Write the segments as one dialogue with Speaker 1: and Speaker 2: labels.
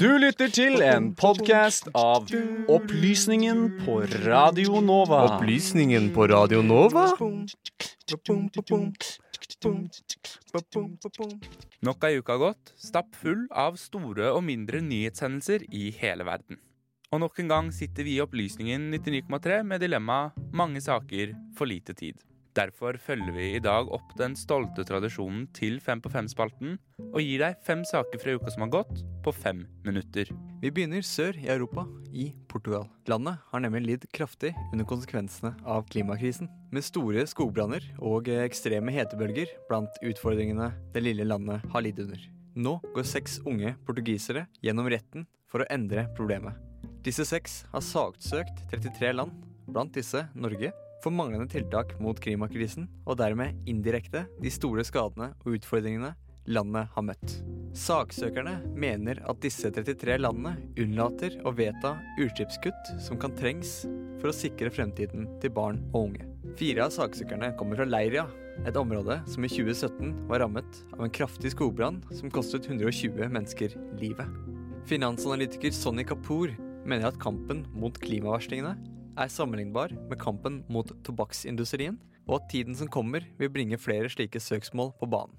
Speaker 1: Du lytter til en podkast av Opplysningen på Radio Nova.
Speaker 2: Opplysningen på Radio Nova?
Speaker 3: Nok ei uke har gått, stappfull av store og mindre nyhetshendelser i hele verden. Og nok en gang sitter vi i Opplysningen 99,3 med dilemmaet 'mange saker, for lite tid'. Derfor følger vi i dag opp den stolte tradisjonen til Fem på fem-spalten og gir deg fem saker fra uka som har gått, på fem minutter.
Speaker 2: Vi begynner sør i Europa, i Portugal. Landet har nemlig lidd kraftig under konsekvensene av klimakrisen, med store skogbranner og ekstreme hetebølger blant utfordringene det lille landet har lidd under. Nå går seks unge portugisere gjennom retten for å endre problemet. Disse seks har saksøkt 33 land, blant disse Norge, for manglende tiltak mot klimakrisen, og dermed indirekte de store skadene og utfordringene landet har møtt. Saksøkerne mener at disse 33 landene unnlater å vedta utslippskutt som kan trengs for å sikre fremtiden til barn og unge. Fire av saksøkerne kommer fra Leiria, et område som i 2017 var rammet av en kraftig skogbrann som kostet 120 mennesker livet. Finansanalytiker Sonny Kapoor mener at kampen mot klimavarslingene er sammenlignbar med kampen mot tobakksindustrien, og at tiden som kommer vil bringe flere slike søksmål på banen.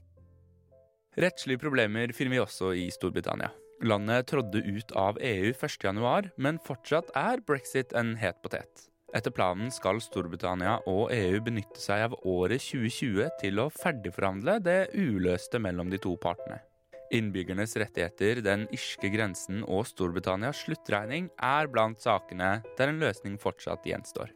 Speaker 3: Rettslige problemer finner vi også i Storbritannia. Landet trådde ut av EU 1.1, men fortsatt er brexit en het potet. Etter planen skal Storbritannia og EU benytte seg av året 2020 til å ferdigforhandle det uløste mellom de to partene. Innbyggernes rettigheter, den irske grensen og Storbritannias sluttregning er blant sakene der en løsning fortsatt gjenstår.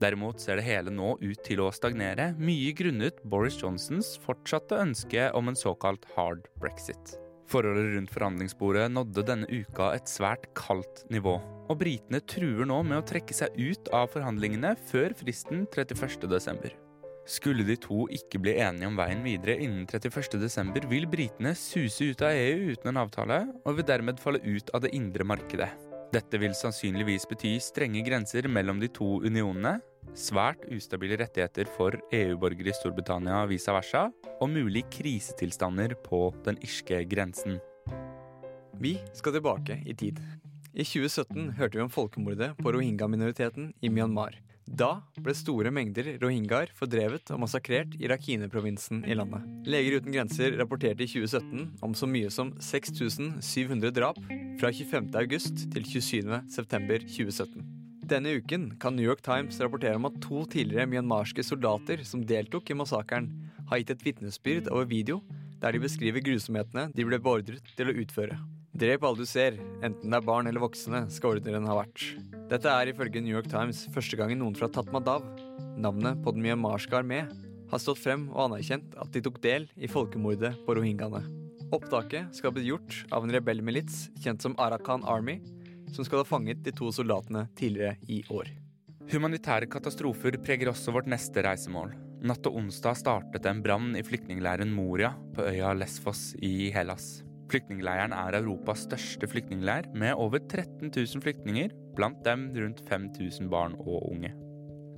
Speaker 3: Derimot ser det hele nå ut til å stagnere, mye grunnet Boris Johnsons fortsatte ønske om en såkalt hard brexit. Forholdet rundt forhandlingsbordet nådde denne uka et svært kaldt nivå, og britene truer nå med å trekke seg ut av forhandlingene før fristen 31.12. Skulle de to ikke bli enige om veien videre innen 31.12, vil britene suse ut av EU uten en avtale, og vil dermed falle ut av det indre markedet. Dette vil sannsynligvis bety strenge grenser mellom de to unionene, svært ustabile rettigheter for EU-borgere i Storbritannia vice versa, og mulig krisetilstander på den irske grensen.
Speaker 2: Vi skal tilbake i tid. I 2017 hørte vi om folkemordet på rohingya-minoriteten i Myanmar. Da ble store mengder rohingyaer fordrevet og massakrert i Rakhine-provinsen i landet. Leger uten grenser rapporterte i 2017 om så mye som 6700 drap fra 25. august til 27. september 2017. Denne uken kan New York Times rapportere om at to tidligere myanmarske soldater som deltok i massakren, har gitt et vitnesbyrd over video der de beskriver grusomhetene de ble beordret til å utføre. Drep alle du ser, enten det er barn eller voksne, skal ordneren ha vært. Dette er ifølge New York Times første gangen noen fra Tatmadaw, navnet på den myanmarske armé, har stått frem og anerkjent at de tok del i folkemordet på rohingyaene. Opptaket skal bli gjort av en rebellmilits kjent som Arakan Army, som skal ha fanget de to soldatene tidligere i år.
Speaker 3: Humanitære katastrofer preger også vårt neste reisemål. Natt til onsdag startet en brann i flyktningleiren Moria på øya Lesfos i Hellas. Flyktningleiren er Europas største flyktningleir, med over 13 000 flyktninger, blant dem rundt 5000 barn og unge.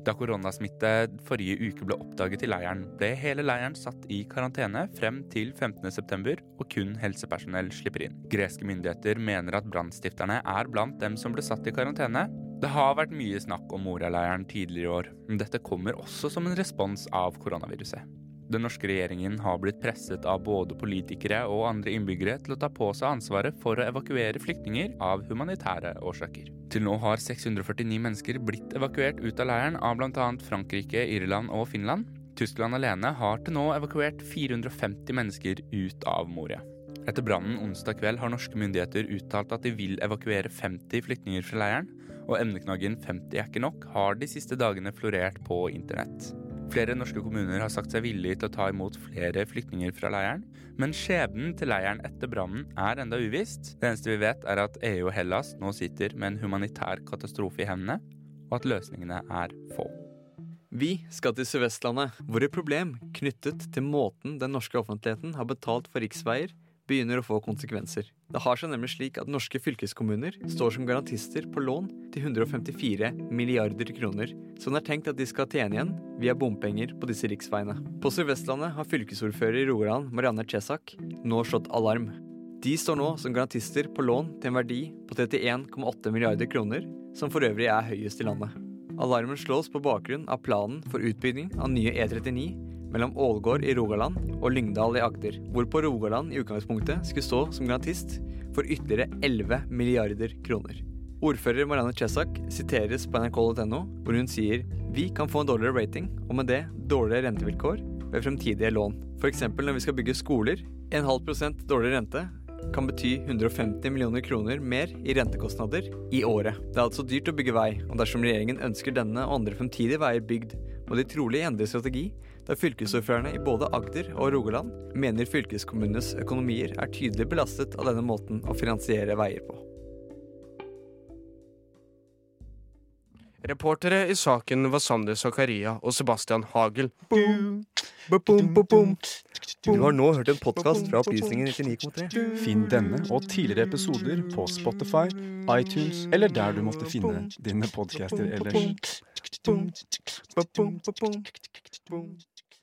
Speaker 3: Da koronasmitte forrige uke ble oppdaget i leiren, ble hele leiren satt i karantene frem til 15.9, og kun helsepersonell slipper inn. Greske myndigheter mener at brannstifterne er blant dem som ble satt i karantene. Det har vært mye snakk om Moria-leiren tidligere i år, men dette kommer også som en respons av koronaviruset. Den norske regjeringen har blitt presset av både politikere og andre innbyggere til å ta på seg ansvaret for å evakuere flyktninger av humanitære årsaker. Til nå har 649 mennesker blitt evakuert ut av leiren av bl.a. Frankrike, Irland og Finland. Tyskland alene har til nå evakuert 450 mennesker ut av Moria. Etter brannen onsdag kveld har norske myndigheter uttalt at de vil evakuere 50 flyktninger fra leiren, og emneknaggen 50 er ikke nok har de siste dagene florert på internett. Flere norske kommuner har sagt seg villige til å ta imot flere flyktninger fra leiren, men skjebnen til leiren etter brannen er enda uvisst. Det eneste vi vet, er at EU og Hellas nå sitter med en humanitær katastrofe i hendene, og at løsningene er få.
Speaker 2: Vi skal til Sør-Vestlandet, hvor et problem knyttet til måten den norske offentligheten har betalt for riksveier, begynner å få konsekvenser. Det har seg nemlig slik at norske fylkeskommuner står som garantister på lån til 154 milliarder kroner, som det er tenkt at de skal tjene igjen via bompenger på disse riksveiene. På Sør-Vestlandet har fylkesordfører i Rogaland, Marianne Chesak, nå slått alarm. De står nå som garantister på lån til en verdi på 31,8 milliarder kroner, som for øvrig er høyest i landet. Alarmen slås på bakgrunn av planen for utbygging av nye E39 mellom Ålgård i Rogaland og Lyngdal i Agder, hvorpå Rogaland i utgangspunktet skulle stå som garantist for ytterligere 11 milliarder kroner. Ordfører Marianne Chesak siteres på nrk.no, hvor hun sier vi kan få en dårligere rating, og med det dårligere rentevilkår ved fremtidige lån. F.eks. når vi skal bygge skoler. En halv prosent dårligere rente kan bety 150 millioner kroner mer i rentekostnader i året. Det er altså dyrt å bygge vei, og dersom regjeringen ønsker denne og andre fremtidige veier bygd, må de trolig endre strategi da fylkesordførerne i både Agder og Rogaland mener fylkeskommunenes økonomier er tydelig belastet av denne måten å finansiere veier på.
Speaker 4: Reportere i saken var Sander Zakaria og Sebastian Hagel.
Speaker 2: Du har nå hørt en podkast fra Opplysningen 99,3.
Speaker 1: Finn denne og tidligere episoder på Spotify, iTunes eller der du måtte finne dine podcaster ellers.